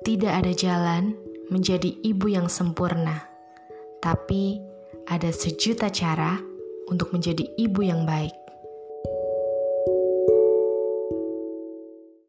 Tidak ada jalan menjadi ibu yang sempurna, tapi ada sejuta cara untuk menjadi ibu yang baik.